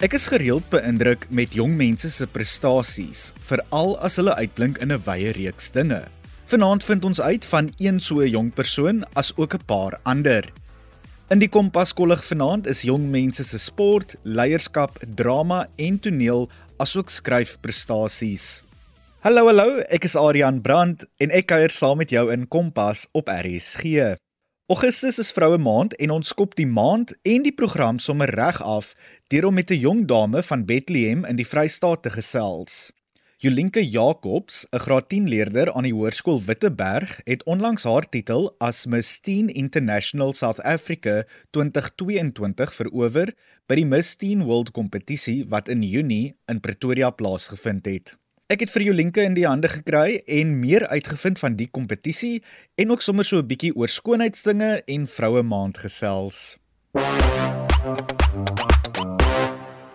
Ek is gereeld beïndruk met jong mense se prestasies, veral as hulle uitblink in 'n wye reeks dinge. Vanaand vind ons uit van een so 'n jong persoon as ook 'n paar ander. In die Kompas kollig vanaand is jong mense se sport, leierskap, drama en toneel asook skryfprestasies. Hallo hallo, ek is Adrian Brandt en ek kuier saam met jou in Kompas op RSG. Augustus is vroue maand en ons skop die maand en die program sommer reg af deur om met 'n jong dame van Bethlehem in die Vrystaat te gesels. Jolinke Jacobs, 'n graad 10 leerder aan die Hoërskool Witteberg, het onlangs haar titel as Miss Teen International South Africa 2022 verower by die Miss Teen World kompetisie wat in Junie in Pretoria plaasgevind het. Ek het vir Jolinke in die hande gekry en meer uitgevind van die kompetisie en ook sommer so 'n bietjie oor skoonheidsdinge en vroue maand gesels.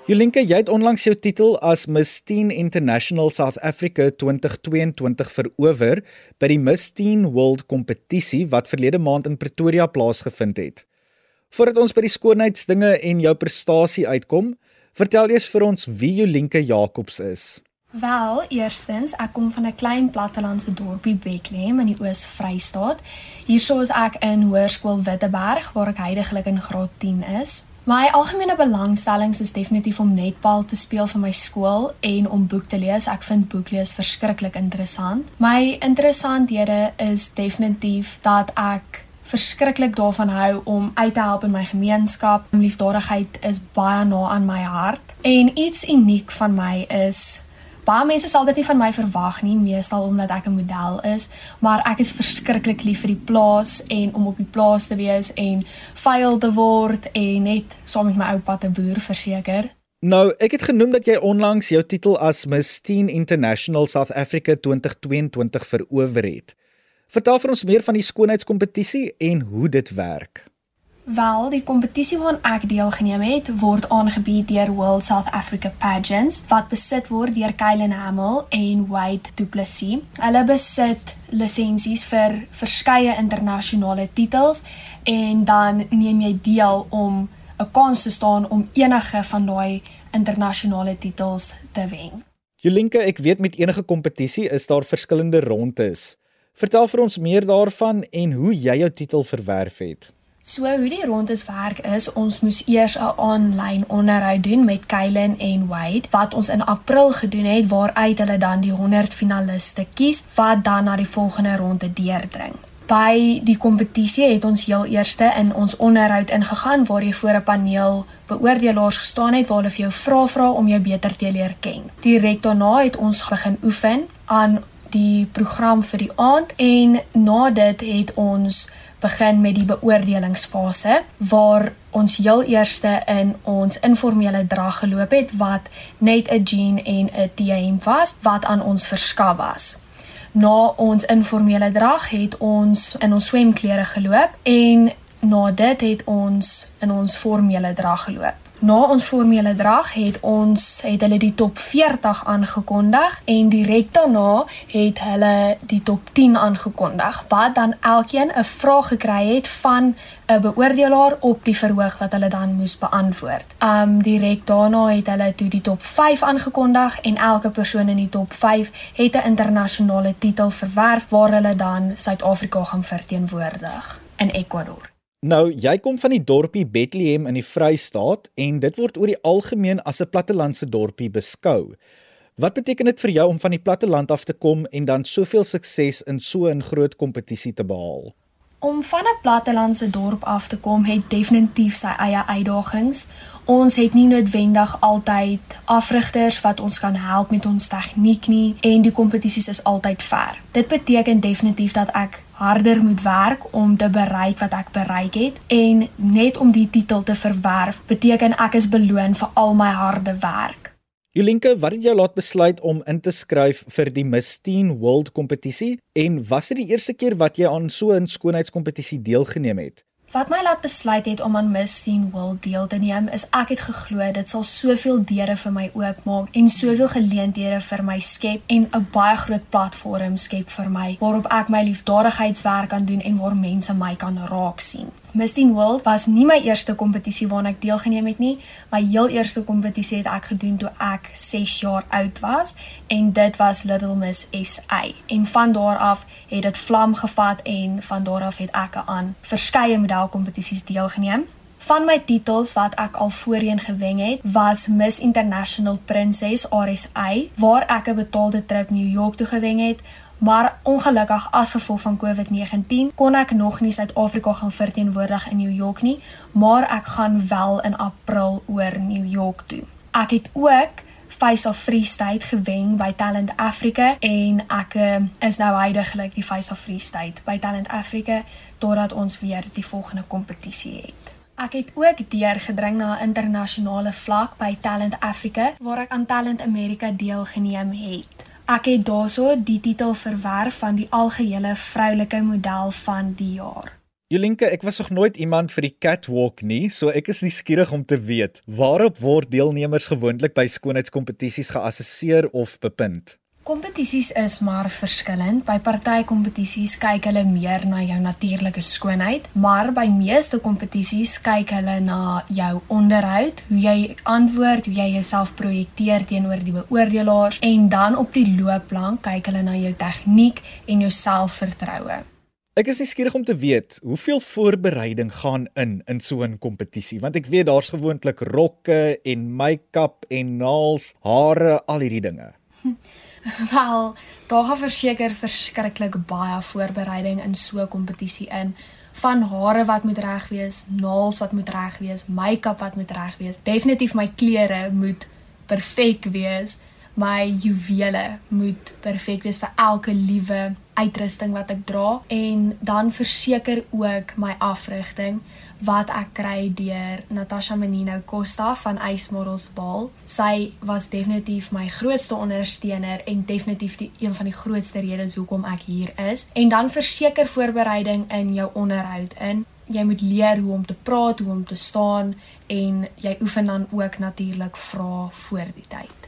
Jolinke, jy het onlangs jou titel as Miss Teen International South Africa 2022 verower by die Miss Teen World kompetisie wat verlede maand in Pretoria plaasgevind het. Voordat ons by die skoonheidsdinge en jou prestasie uitkom, vertel eers vir ons wie Jolinke Jacobs is. Wel, eerstens, ek kom van 'n klein plattelandse dorpie Bethlehem in die Oos-Vrystaat. Hierso is ek in Hoërskool Witteberg waar ek heidaglik in graad 10 is. My algemene belangstellings is definitief om netbal te speel vir my skool en om boek te lees. Ek vind boeklees verskriklik interessant. My interessanthede is definitief dat ek verskriklik daarvan hou om uit te help in my gemeenskap. Liefdadigheid is baie na aan my hart en iets uniek van my is Baie mense sal dit nie van my verwag nie, meestal omdat ek 'n model is, maar ek is verskriklik lief vir die plaas en om op die plaas te wees en vuil te word en net saam met my oupa te boer verseker. Nou, ek het genoem dat jy onlangs jou titel as Miss Teen International South Africa 2022 verower het. Vertel vir ons meer van die skoonheidskompetisie en hoe dit werk. Wel, die kompetisie waaraan ek deelgeneem het, word aangebied deur World South Africa Pageants wat besit word deur Kylen Hamel en Wade Du Plessis. Hulle besit lisensies vir verskeie internasionale titels en dan neem jy deel om 'n kans te staan om enige van daai internasionale titels te wen. Jolinka, ek weet met enige kompetisie is daar verskillende rondes. Vertel vir ons meer daarvan en hoe jy jou titel verwerf het. So hoe die rondes werk is, ons moes eers 'n aanlyn onderhoud doen met Kylen en Wade wat ons in April gedoen het waaruit hulle dan die 100 finaliste kies wat dan na die volgende ronde deurdring. By die kompetisie het ons heel eerste in ons onderhoud ingegaan waar jy voor 'n paneel beoordelaars gestaan het waar hulle vir jou vra vra om jou beter te leer ken. Direk daarna het ons begin oefen aan die program vir die aand en na dit het ons begin met die beoordelingsfase waar ons heel eerste in ons informele drag geloop het wat net 'n jean en 'n T-hemp was wat aan ons verskaf was. Na ons informele drag het ons in ons swemklere geloop en na dit het ons in ons formele drag geloop. Na ons formele drag het ons het hulle die top 40 aangekondig en direk daarna het hulle die top 10 aangekondig wat dan elkeen 'n vraag gekry het van 'n beoordelaar op die verhoog wat hulle dan moes beantwoord. Um direk daarna het hulle toe die top 5 aangekondig en elke persoon in die top 5 het 'n internasionale titel verwerf waar hulle dan Suid-Afrika gaan verteenwoordig in Ecuador. Nou, jy kom van die dorpie Bethlehem in die Vrystaat en dit word oor die algemeen as 'n plattelandse dorpie beskou. Wat beteken dit vir jou om van die platteland af te kom en dan soveel sukses in so 'n groot kompetisie te behaal? Om van 'n plattelandse dorp af te kom het definitief sy eie uitdagings. Ons het nie noodwendig altyd afrigters wat ons kan help met ons tegniek nie en die kompetisies is altyd ver. Dit beteken definitief dat ek harder moet werk om te bereik wat ek bereik het en net om die titel te verwerf beteken ek is beloon vir al my harde werk. Jolinke, wat het jou laat besluit om in te skryf vir die Miss Teen World kompetisie en was dit die eerste keer wat jy aan so 'n skoonheidskompetisie deelgeneem het? Wat my laat besluit het om aan Miss Teen World deel te neem, is ek het geglo dit sal soveel deure vir my oopmaak en soveel geleenthede vir my skep en 'n baie groot platform skep vir my waarop ek my liefdadigheidswerk kan doen en waar mense my kan raak sien. Miss Teen World was nie my eerste kompetisie waarna ek deelgeneem het nie. My heel eerste kompetisie het ek gedoen toe ek 6 jaar oud was en dit was Little Miss SA. En van daar af het dit vlam gevat en van daar af het ek aan verskeie modelkompetisies deelgeneem. Van my titels wat ek al voorheen gewen het, was Miss International Princess RSA, waar ek 'n betaalde trip New York toe gewen het, Maar ongelukkig as gevolg van COVID-19 kon ek nog nie Suid-Afrika gaan verteenwoordig in New York nie, maar ek gaan wel in April oor New York toe. Ek het ook Face of Freestyle gewen by Talent Africa en ek uh, is nou heidaglik die Face of Freestyle by Talent Africa totdat ons weer die volgende kompetisie het. Ek het ook deurgedring na 'n internasionale vlak by Talent Africa waar ek aan Talent America deelgeneem het. Ek het daarso die titel verwerf van die algehele vroulike model van die jaar. Jolinke, ek was nog nooit iemand vir die catwalk nie, so ek is nuuskierig om te weet, waarop word deelnemers gewoonlik by skoonheidskompetisies geassesseer of bepunt? Kompetisies is maar verskillend. By party kompetisies kyk hulle meer na jou natuurlike skoonheid, maar by meeste kompetisies kyk hulle na jou onderhoud, hoe jy antwoord, hoe jy jouself projekteer teenoor die beoordelaars en dan op die loopplank kyk hulle na jou tegniek en jou selfvertroue. Ek is nuuskierig om te weet, hoeveel voorbereiding gaan in in so 'n kompetisie? Want ek weet daar's gewoonlik rokke en make-up en naels, hare, al hierdie dinge. Wel, daar gaan verseker verskriklik baie voorbereiding in so 'n kompetisie in. Van hare wat moet reg wees, naels wat moet reg wees, make-up wat moet reg wees. Definitief my klere moet perfek wees. My juwele moet perfek wees vir elke liewe uitrusting wat ek dra en dan verseker ook my afrigting wat ek kry deur Natasha Menino Costa van Ice Models Ball. Sy was definitief my grootste ondersteuner en definitief die een van die grootste redes hoekom ek hier is. En dan verseker voorbereiding in jou onderhoud in. Jy moet leer hoe om te praat, hoe om te staan en jy oefen dan ook natuurlik vra voor die tyd.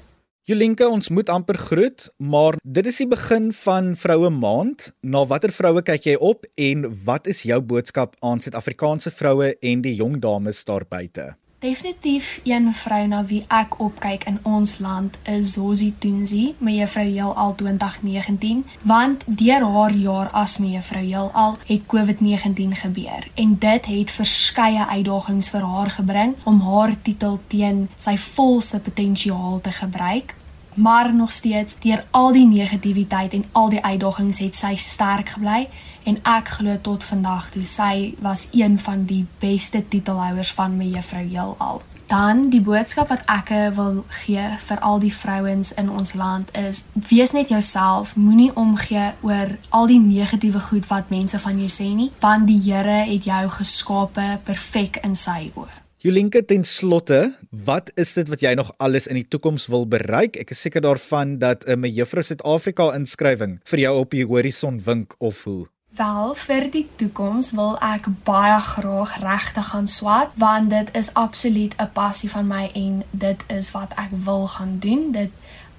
Jolinka, ons moet amper groet, maar dit is die begin van Vroue Maand. Na watter vroue kyk jy op en wat is jou boodskap aan Suid-Afrikaanse vroue en die jong dames daar buite? Definitief een vrou na wie ek opkyk in ons land is Zosie Tunzi, mevrou Heelal 2019, want deur haar jaar as mevrou Heelal het COVID-19 gebeur en dit het verskeie uitdagings vir haar gebring om haar titel teen sy volste potensiaal te gebruik. Maar nog steeds deur al die negativiteit en al die uitdagings het sy sterk gebly en ek glo tot vandag toe sy was een van die beste titelhouers van my juffrou heelal. Dan die boodskap wat ek wil gee vir al die vrouens in ons land is: wees net jouself, moenie omgee oor al die negatiewe goed wat mense van jou sê nie, want die Here het jou geskape perfek in sy oë. Jolinke ten slotte, wat is dit wat jy nog alles in die toekoms wil bereik? Ek is seker daarvan dat 'n uh, mevrou Suid-Afrika inskrywing vir jou op die horison wink of hoe. Wel, vir die toekoms wil ek baie graag regte gaan swat want dit is absoluut 'n passie van my en dit is wat ek wil gaan doen. Dit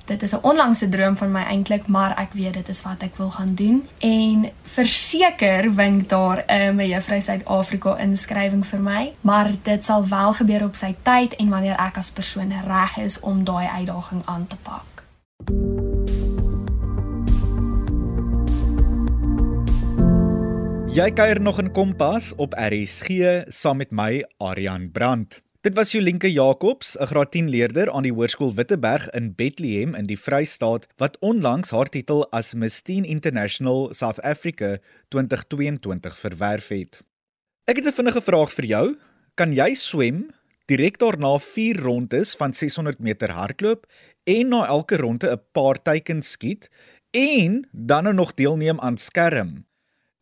dit is 'n onlangse droom van my eintlik, maar ek weet dit is wat ek wil gaan doen. En verseker wink daar 'n uh, juffrou Suid-Afrika inskrywing vir my, maar dit sal wel gebeur op sy tyd en wanneer ek as persoon reg is om daai uitdaging aan te pak. Jy kuier nog in Kompas op RSG saam met my Aryan Brandt. Dit was Jolinke Jacobs, 'n graad 10 leerder aan die Hoërskool Witteberg in Bethlehem in die Vrystaat wat onlangs haar titel as Miss Teen International South Africa 2022 verwerf het. Ek het 'n vinnige vraag vir jou. Kan jy swem direk daarna 4 rondes van 600 meter hardloop en na elke ronde 'n paar teikens skiet en dan nou nog deelneem aan skerm?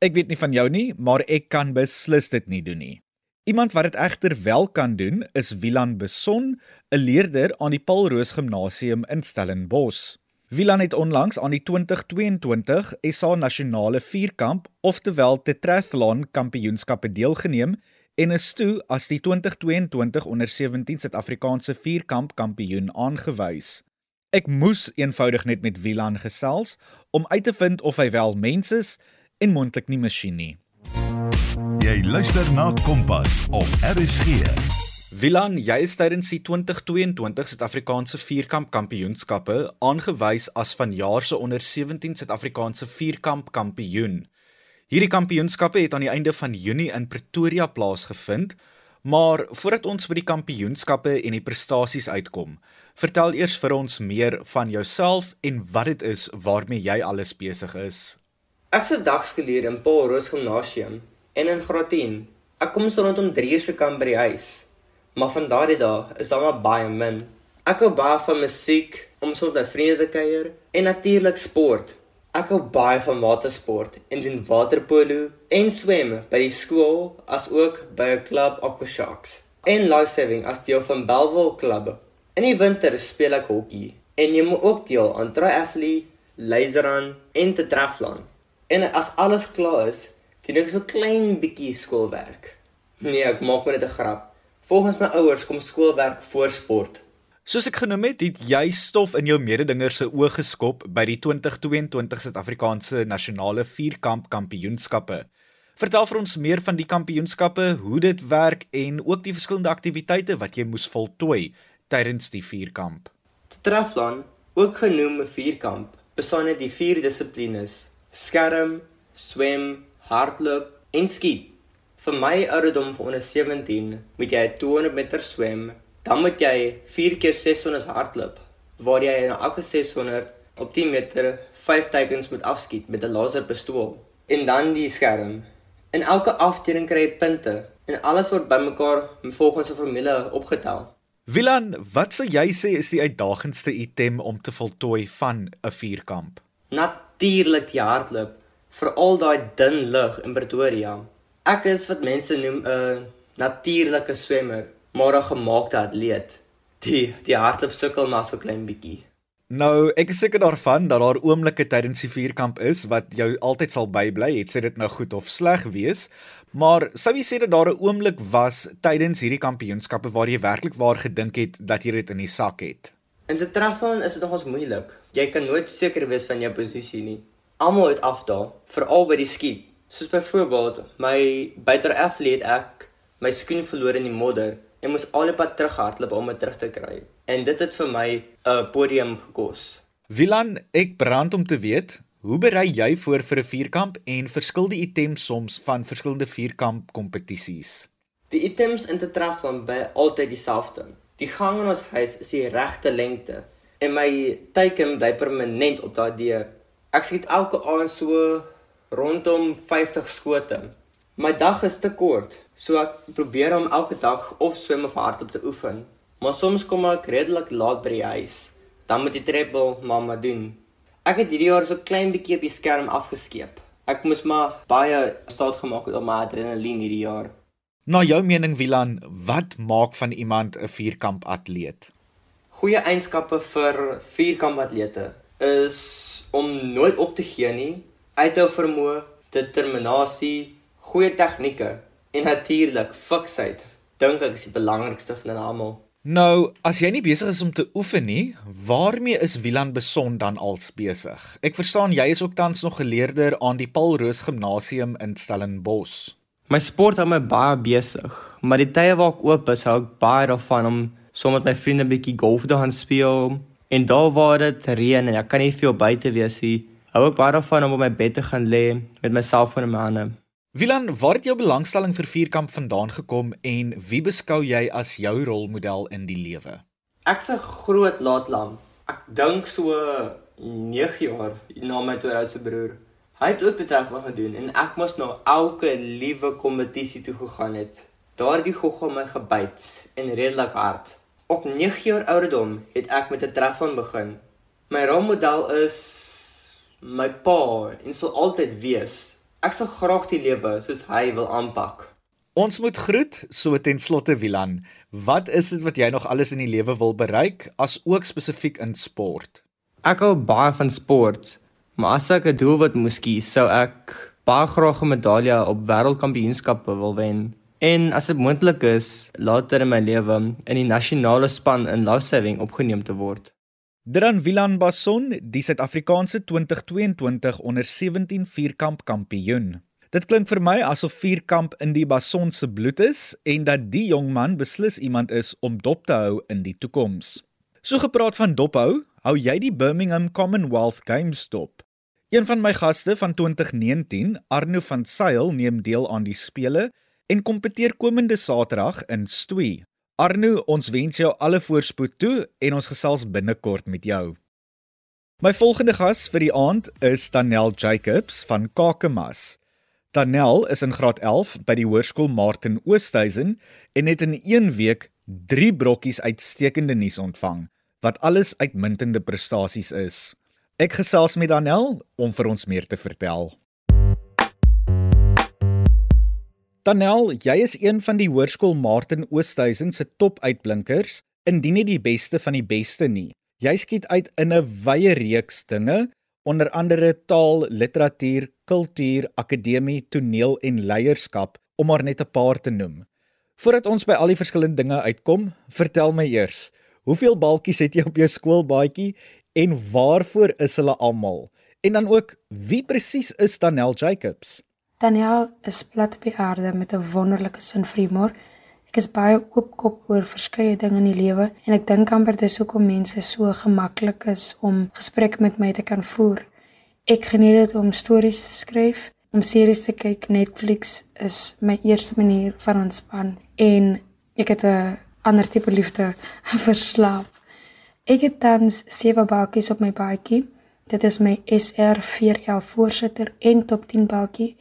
Ek weet nie van jou nie, maar ek kan beslis dit nie doen nie. Iemand wat dit egter wel kan doen, is Wilan Beson, 'n leerder aan die Paul Roos Gimnasium in Stellenbosch. Wilan het onlangs aan die 2022 SA Nasionale Vierkamp, oftewel Tetrathlon Kampioenskappe deelgeneem en is toe as die 2022 onder 17 Suid-Afrikaanse Vierkamp kampioen aangewys. Ek moes eenvoudig net met Wilan gesels om uit te vind of hy wel mens is en mondelik nie masjien nie. Jy luister na Kompas op RSG. Wilan, jy is tydens die 2022 Suid-Afrikaanse Vierkamp Kampioenskappe aangewys as vanjaar se onder 17 Suid-Afrikaanse Vierkamp kampioen. Hierdie kampioenskappe het aan die einde van Junie in Pretoria plaasgevind, maar voordat ons by die kampioenskappe en die prestasies uitkom, vertel eers vir ons meer van jouself en wat dit is waarmee jy alles besig is. Ek se dagsgeleer in Paul Roos Gimnasium en in graad 10. Ek kom so rondom 3 ure se kant by die huis maar van daardie dae is daar maar baie min. Ek hou baie van musiek, om soms met vriende te kuier en natuurlik sport. Ek hou baie van watersport en doen waterpolo en swem by die skool as ook by 'n klub Aqua Sharks. En life saving as deel van Belwel klub. In die winter speel ek hokkie en jy moet ook deel aan triathlon, laserrun en tetraflon. En as alles klaar is, doen ek so klein bietjie skoolwerk. Nee, ek maak net 'n grap. Volgens my ouers kom skoolwerk voor sport. Soos ek genoem het, het jy stof in jou mededingers se oë geskop by die 2022 Suid-Afrikaanse Nasionale Vierkamp Kampioenskappe. Vertel vir ons meer van die kampioenskappe, hoe dit werk en ook die verskillende aktiwiteite wat jy moes voltooi tydens die vierkamp. Triathlon, ook genoem 'n vierkamp, bestaan uit die vier dissiplines: skerm, swem, hardloop en skiet. Vir my ouderdom van onder 17 moet jy 200 meter swem, dan moet jy 4 keer 600 hardloop waar jy na elke 600 op 10 meter 5 teikens moet afskiet met 'n laserpistool en dan die skerm. In elke afdeling kry jy punte en alles word bymekaar volgens 'n formule opgetel. Wilan, wat sou jy sê is die uitdagendste item om te voltooi van 'n vierkamp? Natuurlik die hardloop, veral daai dun lug in Pretoria. Ek is wat mense noem 'n natuurlike swemmer, maar 'n gemaakte atleet. Die die hardloop sukkel maar so klein bietjie. Nou, ek is seker daarvan dat daar oomblikke tydens die vierkamp is wat jou altyd sal bybly, het sy dit nou goed of sleg wees. Maar sou jy sê dat daar 'n oomblik was tydens hierdie kampioenskappe waar jy werklik waar gedink het dat jy dit in die sak het? In die triathlon is dit nogals moeilik. Jy kan nooit seker wees van jou posisie nie. Almal het afdaal, veral by die skiet. Soos byvoorbeeld, my buiter atleet ek my skoen verloor in die modder en moes al die pad terughardloop om dit terug te kry. En dit het vir my 'n uh, podium gekos. Wilan, ek brand om te weet, hoe berei jy voor vir 'n vierkamp en verskil die items soms van verskillende vierkamp kompetisies? Die items in te tref van by altyd dieselfde. Die gang in ons huis is die regte lengte en my teiken bly permanent op daardie deur. Ek skiet elke aand so rondom 50 skote. My dag is te kort, so ek probeer om elke dag of swem of hardloop te oefen. Maar soms kom ek redelik laat by die huis. Dan moet ek treble mamma doen. Ek het hierdie jaar so klein bietjie op die skerm afgeskeep. Ek moes maar baie staat gemaak het op my adrenalien hierdie jaar. Na jou mening Wilan, wat maak van iemand 'n vierkamp atleet? Goeie eienskappe vir vierkamp atlete is om nooit op te gee nie, uithou vermoë, determinasie, goeie tegnieke en natuurlik fiksheid. Dink ek is die belangrikste van hulle almal. Nou, as jy nie besig is om te oefen nie, waarmee is Wieland Beson dan als besig? Ek verstaan jy is ook tans nog geleerder aan die Paul Roos Gimnasium in Stellenbosch. My sport hou my baie besig, maar die tye waar ek oop is, hou ek baie daarvan om saam met my vriende 'n bietjie golf te gaan speel. En daar waar dit reën en ek kan nie veel buite wees nie, hou ek baie daarvan om op my bed te gaan lê met my selfoon in my hande. Wilan, waar het jou belangstelling vir vierkamp vandaan gekom en wie beskou jy as jou rolmodel in die lewe? Ek's 'n groot laatlam. Ek dink so 9 jaar na my tweede broer. Hy het ook dit daarvan gedoen en ek moes nou elke liewe kompetisie toe gegaan het. Daardie gogga my gebyt en redelik hard. Op 9 jaar ouderdom het ek met 'n treffon begin. My rolmodel is my pa en sal altyd wees. Ek sal graag die lewe soos hy wil aanpak. Ons moet groet so ten slotte Wilan. Wat is dit wat jy nog alles in die lewe wil bereik as ook spesifiek in sport? Ek hou baie van sport, maar as ek 'n doelwit moes kies, sou ek baie graag 'n medalje op wêreldkampioenskappe wil wen. En as dit moontlik is, later in my lewe in die nasionale span in life saving opgeneem te word. Dran Wilan Basson, die Suid-Afrikaanse 2022 onder 17 vierkamp kampioen. Dit klink vir my asof Vierkamp in die Bason se bloed is en dat die jong man beslis iemand is om dop te hou in die toekoms. So gepraat van dophou, hou jy die Birmingham Commonwealth Games dop? Een van my gaste van 2019, Arno van Sail, neem deel aan die spele en kompeteer komende Saterdag in Stoei. Arno, ons wens jou alle voorspoed toe en ons gesels binnekort met jou. My volgende gas vir die aand is Danel Jacobs van Kakemas. Danel is in graad 11 by die Hoërskool Martin Oosthuizen en het in 1 week 3 brokkies uitstekende nuus ontvang wat alles uitmuntende prestasies is. Ek gesels met Danel om vir ons meer te vertel. Danel, jy is een van die hoërskool Martin Oosthuizen se top uitblinkers, indien nie die beste van die beste nie. Jy skiet uit in 'n wye reeks dinge, onder andere taal, literatuur, kultuur, akademie, toneel en leierskap, om maar net 'n paar te noem. Voordat ons by al die verskillende dinge uitkom, vertel my eers, hoeveel balkies het jy op jou skoolbaadjie en waarvoor is hulle almal? En dan ook, wie presies is Daniel Jacobs? Daniel is plat op die aarde met 'n wonderlike sin vir humor. Ek is baie oopkop oor verskeie dinge in die lewe en ek dink amper dis hoekom mense so gemaklik is om gesprekke met my te kan voer. Ek geniet dit om stories te skryf, om series te kyk. Netflix is my eerste manier van ontspan en ek het 'n ander tipe liefde vir slaap. Ek het tans sewe balkies op my paadjie. Dit is my SR4L voorsitter en top 10 balkie.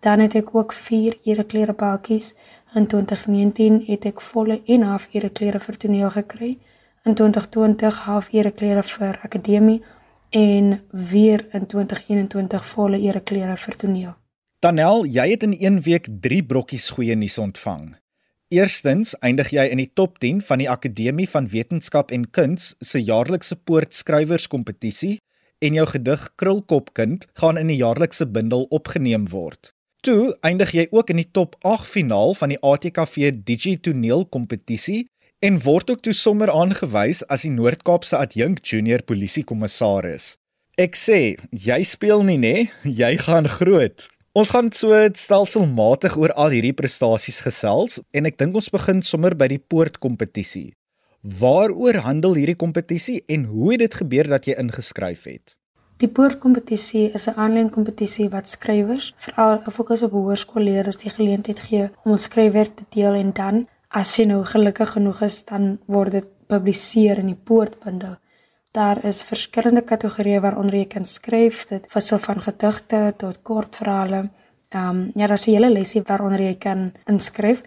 Dan het ek ook 4 ereklere balkies. In 2019 het ek volle en half ereklere vir toneel gekry. In 2020 half ereklere vir akademie en weer in 2021 volle ereklere vir toneel. Tanel, jy het in 1 week 3 brokkies goeie nuus ontvang. Eerstens eindig jy in die top 10 van die Akademie van Wetenskap en Kuns se jaarlikse poortskrywerskompetisie en jou gedig Krulkopkind gaan in die jaarlikse bundel opgeneem word. Toe eindig jy ook in die top 8 finaal van die ATKV Digitoneel kompetisie en word ook toe sommer aangewys as die Noord-Kaapse adjunk junior polisiekommissaris. Ek sê, jy speel nie nê, jy gaan groot. Ons gaan so stelselmatig oor al hierdie prestasies gesels en ek dink ons begin sommer by die poortkompetisie. Waaroor handel hierdie kompetisie en hoe het dit gebeur dat jy ingeskryf het? Die poortkompetisie is 'n aanlyn kompetisie wat skrywers, veral fokus op hoërskoolleerders, die geleentheid gee om 'n skryfwerk te deel en dan, as jy nou gelukkig genoeg is, dan word dit gepubliseer in die poortbundel. Daar is verskillende kategorieë waaronder jy kan skryf, dit wissel van gedigte tot kortverhale. Ehm um, ja, daar's 'n hele lesie waaronder jy kan inskryf.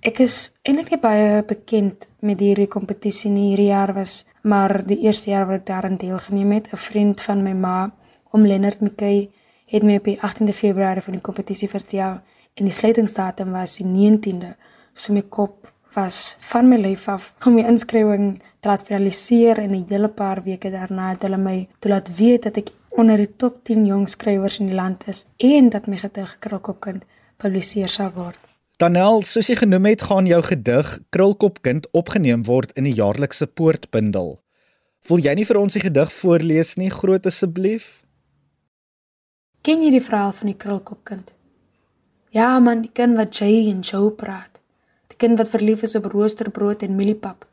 Ek is eintlik nie baie bekend met hierdie kompetisie nie. Hierdie jaar was maar die eerste jaar wat ek daaraan deelgeneem het. 'n Vriend van my ma, om Lennard McKay, het my op die 18de Februarie van die kompetisie vertel en die sluitingsdatum was die 19de. So my kop was van my lyf af om my inskrywing te laat finaliseer en 'n hele paar weke daarna het hulle my toelaat weet dat ek onder die top 10 jong skrywers in die land is en dat my gedig Krulkopkind gepubliseer sal word. Danel, soos jy genoem het, gaan jou gedig Krulkopkind opgeneem word in die jaarlikse poortbundel. Wil jy nie vir ons die gedig voorlees nie, groot asseblief? Ken jy die verhaal van die Krulkopkind? Ja man, die kind wat Jay en Joe praat kind wat verlief is op roosterbrood en mieliepap.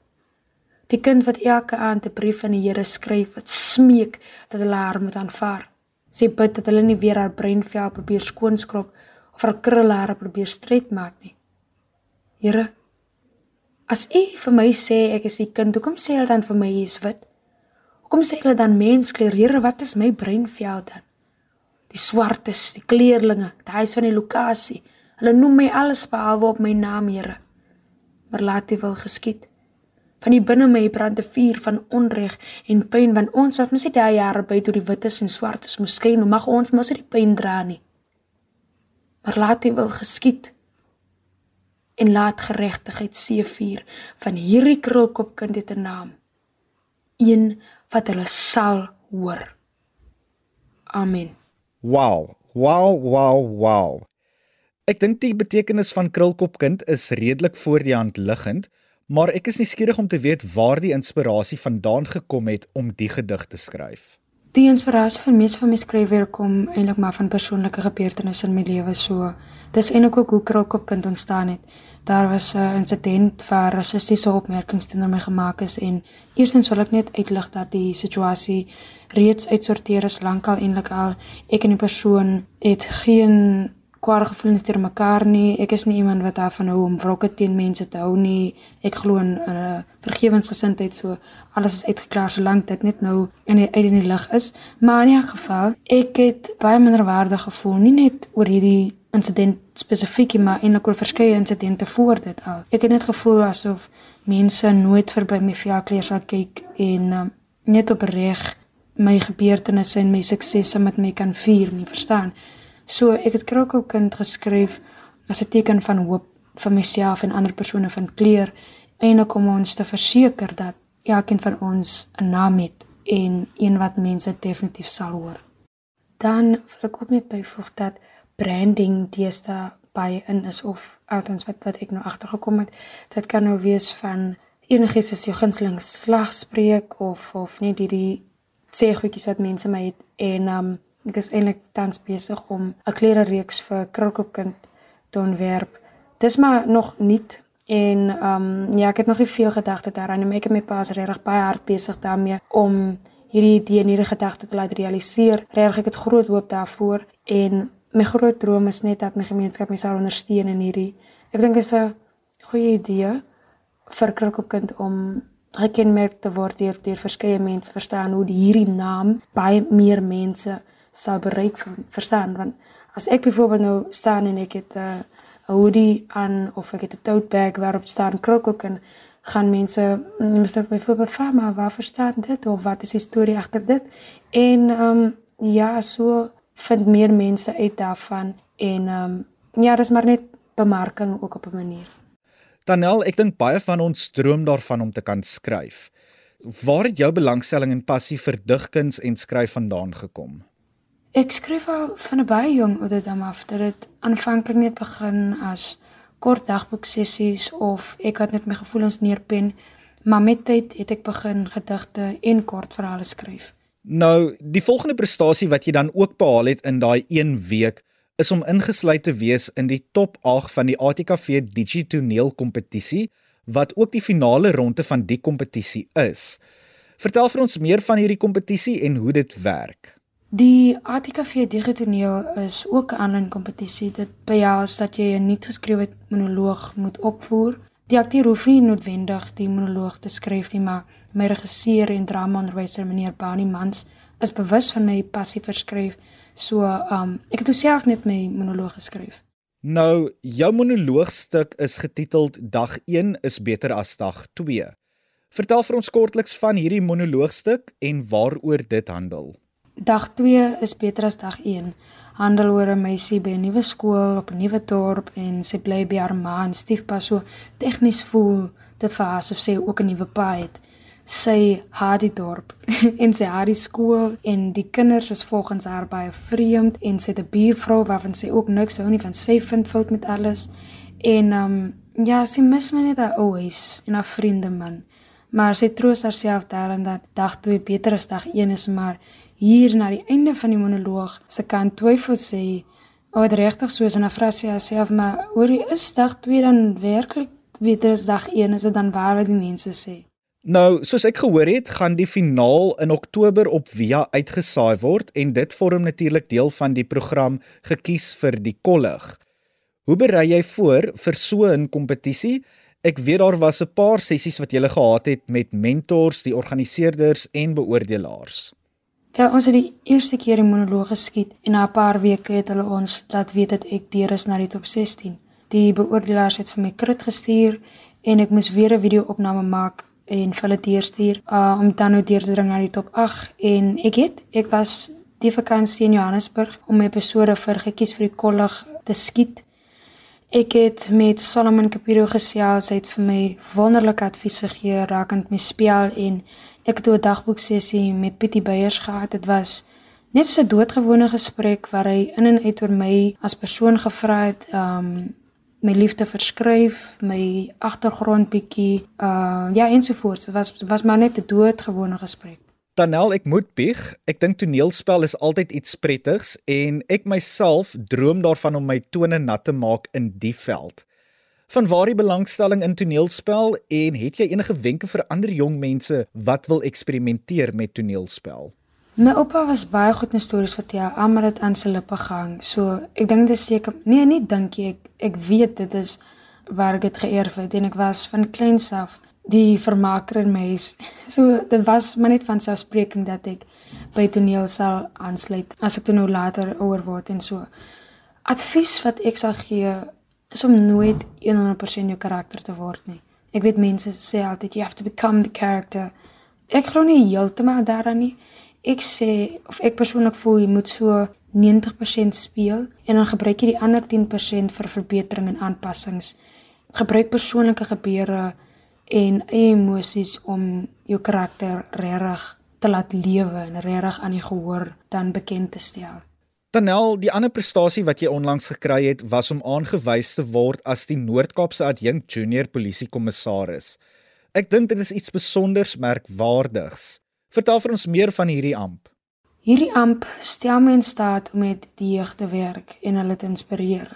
Die kind wat elke aand 'n brief aan die Here skryf wat smeek dat hulle haar moet aanvaar. Sy bid dat hulle nie weer haar breinvel probeer skoonskrob of haar krullare probeer stret maak nie. Here, as U vir my sê ek is U kind, hoekom sê hulle dan vir my is wit? Hoekom sê hulle dan menskleur? Here, wat is my breinvel dan? Die swartes, die kleerlinge, daai is van die lokasie. Hulle noem my alles behalwe op my naam, Here maar laat dit wel geskied. Van die binne my brand 'n vuur van onreg en pyn want ons wat mos net daai jare by toe die wites en swartes moes skyn, mag ons mos nie die pyn dra nie. Maar laat dit wel geskied. En laat geregtigheid seëvier van hierdie krulkopkind dit 'n naam. Een wat hulle sal hoor. Amen. Wow, wow, wow, wow. Ek dink die betekenis van krulkopkind is redelik voor die hand liggend, maar ek is nuuskierig om te weet waar die inspirasie vandaan gekom het om die gedig te skryf. Die inspirasie van meeste van my skryfwerk kom eintlik maar van persoonlike gebeurtenisse in my lewe so. Dis eintlik ook hoe Krokopkind ontstaan het. Daar was 'n insident waar rassistiese opmerkings teenoor my gemaak is en eerstens wil ek net uitlig dat die situasie reeds uitsorteer is lankal eintlik al. Ek en die persoon het geen kware gevoelens teenoor mekaar nie. Ek is nie iemand wat daarvan hou om wrokke teen mense te hou nie. Ek glo in 'n uh, vergewensgesindheid so alles is uitgeklaar solank dit net nou in die uit in die lig is. Maar in 'n geval, ek het baie minderwaardig gevoel nie net oor hierdie insident spesifiek maar eintlik oor verskeie insidente voor dit al. Ek het net gevoel asof mense nooit verby my velkleer sal kyk en um, net op reg my gebeurtenisse en my suksesse met my kan vier nie, verstaan? So ek het Krakow kind geskryf as 'n teken van hoop vir myself en ander persone van kleur eintlik om ons te verseker dat elkeen van ons 'n naam het en een wat mense definitief sal hoor. Dan wil ek ook net byvoeg dat branding deesdae baie in is of althans wat wat ek nou agtergekom het, dit kan nou wees van enigiets as jou gunsteling slagspreuk of of net hierdie sê goedjies wat mense my het en um Ek is eintlik tans besig om 'n klere reeks vir Krokopkind te ontwerp. Dis maar nog nuut en ehm um, ja, ek het nog nie veel gedagte daaraan nie. Ek het my paas regtig baie hard besig daarmee om hierdie idee en hierdie gedagte te laat realiseer. Regtig ek het groot hoop daarvoor en my groot droom is net dat my gemeenskap my sal ondersteun in hierdie. Ek dink dit is 'n goeie idee vir Krokopkind om gekenmerk te word deur deur verskeie mense verstaan hoe hierdie naam baie meer mense sal bereik verstaan want as ek byvoorbeeld nou staan en ek het 'n uh, hoodie aan of ek het 'n tote bag waarop staan krokok en gaan mense mister byvoorbeeld vra maar waar verstaan dit of wat is die storie agter dit? En ehm um, ja so vind meer mense uit daarvan en ehm um, ja dis maar net bemarking ook op 'n manier. Danel ek dink baie van ons droom daarvan om te kan skryf. Waar het jou belangstelling en passie vir digkuns en skryf vandaan gekom? Ek skryf al van 'n baie jong ouderdom af dat dit aanvanklik net begin as kort dagboek sessies of ek het net my gevoelens neerpen, maar met tyd het ek begin gedigte en kort verhale skryf. Nou, die volgende prestasie wat jy dan ook behaal het in daai 1 week is om ingesluit te wees in die top 8 van die ATKV Digitoneel kompetisie wat ook die finale ronde van die kompetisie is. Vertel vir ons meer van hierdie kompetisie en hoe dit werk. Die ATKV Digitoneel is ook 'n aanlyn kompetisie. Dit behels dat jy 'n nuut geskrewe monoloog moet opvoer. Die akteur hoef nie noodwendig die monoloog te skryf nie, maar my regisseur en drama-onderwyser meneer Bani Mans is bewus van my passie vir skryf. So, um ek het self net my monoloog geskryf. Nou, jou monoloogstuk is getiteld Dag 1 is beter as dag 2. Vertel vir ons kortliks van hierdie monoloogstuk en waaroor dit handel. Dag 2 is beter as dag 1. Handel oor 'n meisie by 'n nuwe skool op 'n nuwe dorp en sy bly by haar ma en stiefpa so tegnies voel dit vir haar asof sy ook 'n nuwe pa het. Sy haat die dorp en sy haat die skool en die kinders is volgens haar baie vreemd en sy het 'n buurvrou waarvan sy ook niks hou nie van sy vind fout met alles. En um ja, sy mis my net haar ou huis en haar vriende man. Maar sy troos haarself daarin dat dag 2 beter as dag 1 is maar hier na die einde van die monoloog se kan twyfel sê of dit regtig so is en vra sy haarself maar hoor jy is dag 2 dan werklik beter as dag 1 is dit dan waar wat die mense sê Nou, soos ek gehoor het, gaan die finaal in Oktober op Via uitgesaai word en dit vorm natuurlik deel van die program gekies vir die kollig. Hoe berei jy voor vir so 'n kompetisie? Ek weet daar was 'n paar sessies wat jy gele gehad het met mentors, die organiseerders en beoordelaars. Ja, ons het die eerste keer die monoloog geskiet en na 'n paar weke het hulle ons laat weet dat ek deur is na die top 16. Die beoordelaars het vir my krit gestuur en ek moes weer 'n video-opname maak en vir hulle deurstuur uh, om dan nou deur te dring na die top 8 en ek het ek was die vakansie in Johannesburg om my episode vir gekies vir die kollig te skiet. Ek het met Solomon Kapiro gesels, hy het vir my wonderlike advies gegee rakend my spel en Ek het 'n dagboeksessie met Pietie Beyers gehad. Dit was net so 'n doodgewone gesprek waar hy in en uit oor my as persoon gevra het, um my liefde verskryf, my agtergrond bietjie, uh ja ensovoorts. Dit was was maar net 'n doodgewone gesprek. Tanel, ek moet bieg. Ek dink toneelspel is altyd iets prettigs en ek myself droom daarvan om my tone nat te maak in die veld. Van waar die belangstelling in toneelspel en het jy enige wenke vir ander jong mense wat wil eksperimenteer met toneelspel? My oupa was baie goed in stories vertel, almal het aan sy lippe gehang. So, ek dink dit is seker nee, nie dink ek ek weet dit is waar ek dit geërf het en ek was van kleins af die vermaker in my is. So dit was maar net van selfspreking dat ek by toneel sal aansluit as ek toe nou later ouer word en so. Advies wat ek sal gee is om nooit 100% jou karakter te word nie. Ek weet mense sê altyd you have to become the character. Ek glo nie heeltemal daaraan nie. Ek sê of ek persoonlik voel jy moet so 90% speel en dan gebruik jy die ander 10% vir verbetering en aanpassings. Gebruik persoonlike gebeure en eie emosies om jou karakter regtig te laat lewe en regtig aan die gehoor dan bekend te stel. Tanel, die ander prestasie wat jy onlangs gekry het, was om aangewys te word as die Noord-Kaapse adjunk junior polisiekommissaris. Ek dink dit is iets besonders merkwaardigs. Vertel vir ons meer van hierdie amp. Hierdie amp stel my in staat om met die jeug te werk en hulle te inspireer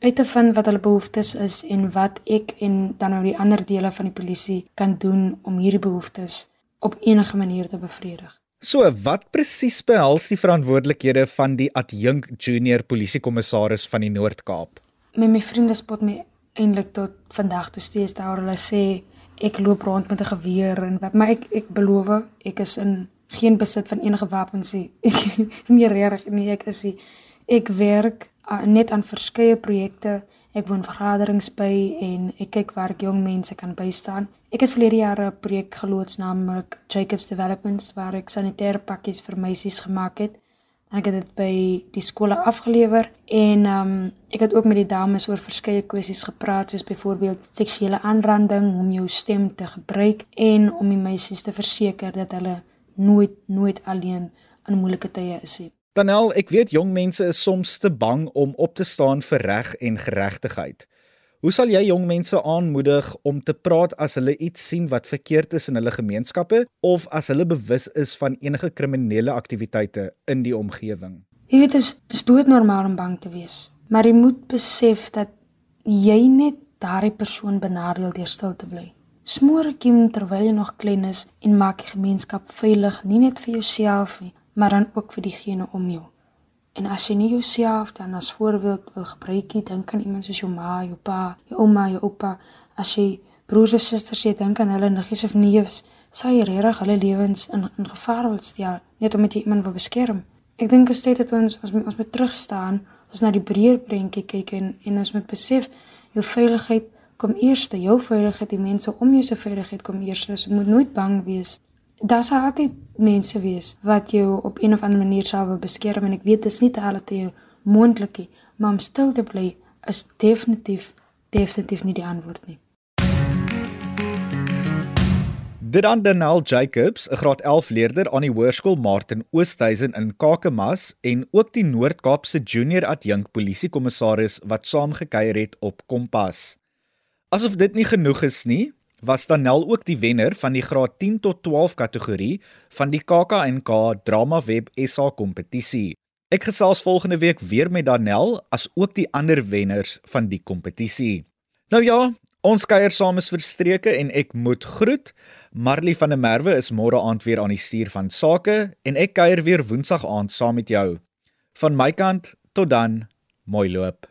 uit te vind wat hulle behoeftes is en wat ek en dan nou die ander dele van die polisie kan doen om hierdie behoeftes op enige manier te bevredig. So, wat presies behels die verantwoordelikhede van die adjunk junior polisiekommissaris van die Noord-Kaap? My my vriende spot my eintlik tot vandag toe steeds daar hulle sê ek loop rond met 'n geweer en wat maar ek ek beloof ek is in geen besit van enige wapens nie. nie reg nie ek is nie. Ek werk uh, net aan verskeie projekte. Ek woon vergaderings by en ek kyk waar ek jong mense kan bystaan. Ek het verlede jaar 'n projek geloods naamlik Jacobs Developments waar ek sanitêre pakkies vir meisies gemaak het. En ek het dit by die skole afgelewer en um, ek het ook met die dames oor verskeie kwessies gepraat soos byvoorbeeld seksuele aanranding, hoe om jou stem te gebruik en om die meisies te verseker dat hulle nooit nooit alleen in moeilike tye is nie. Danel, ek weet jong mense is soms te bang om op te staan vir reg en geregtigheid. Hoe sal jy jong mense aanmoedig om te praat as hulle iets sien wat verkeerd is in hulle gemeenskappe of as hulle bewus is van enige kriminele aktiwiteite in die omgewing? Jy weet dit is, is doodnormaal om bang te wees, maar jy moet besef dat jy net daardie persoon benadeel deur stil te bly. Smoor ek hom terwyl jy nog klein is en maak die gemeenskap veilig, nie net vir jouself nie, maar dan ook vir diegene om jou. En as jy nie jouself dan as voorbeeld wil gebruik nie, dink aan iemand soos jou ma, jou pa, jou ouma, jou oupa, as jy broers of susters het, dink aan hulle niggies of neefs, sal jy regtig hulle lewens in in gevaar wil stel net omdat jy iemand wil beskerm. Ek dink as dit ons ons ons moet terug staan, ons na die breër prentjie kyk en en ons moet besef jou veiligheid kom eerste, jou veiligheid, die mense om jou se veiligheid kom eerste. Ons moet nooit bang wees daar sal altyd mense wees wat jou op een of ander manier sal wil beskerm en ek weet dit is nie te altyd jou moontlik nie, maar om stil te bly is definitief definitief nie die antwoord nie. Dit aan Danel Jacobs, 'n graad 11 leerder aan die Hoërskool Martin Oosthuizen in Kakamas en ook die Noord-Kaapse Junior Adjunk Polisiekommissaris wat saamgekyer het op Kompas. Asof dit nie genoeg is nie, was Danel ook die wenner van die graad 10 tot 12 kategorie van die KAKNK Drama Web SA kompetisie. Ek gesels volgende week weer met Danel as ook die ander wenners van die kompetisie. Nou ja, ons kuier saam is verstreke en ek moet groet. Marley van der Merwe is môre aand weer aan die stuur van sake en ek kuier weer woensdag aand saam met jou. Van my kant tot dan, mooi loop.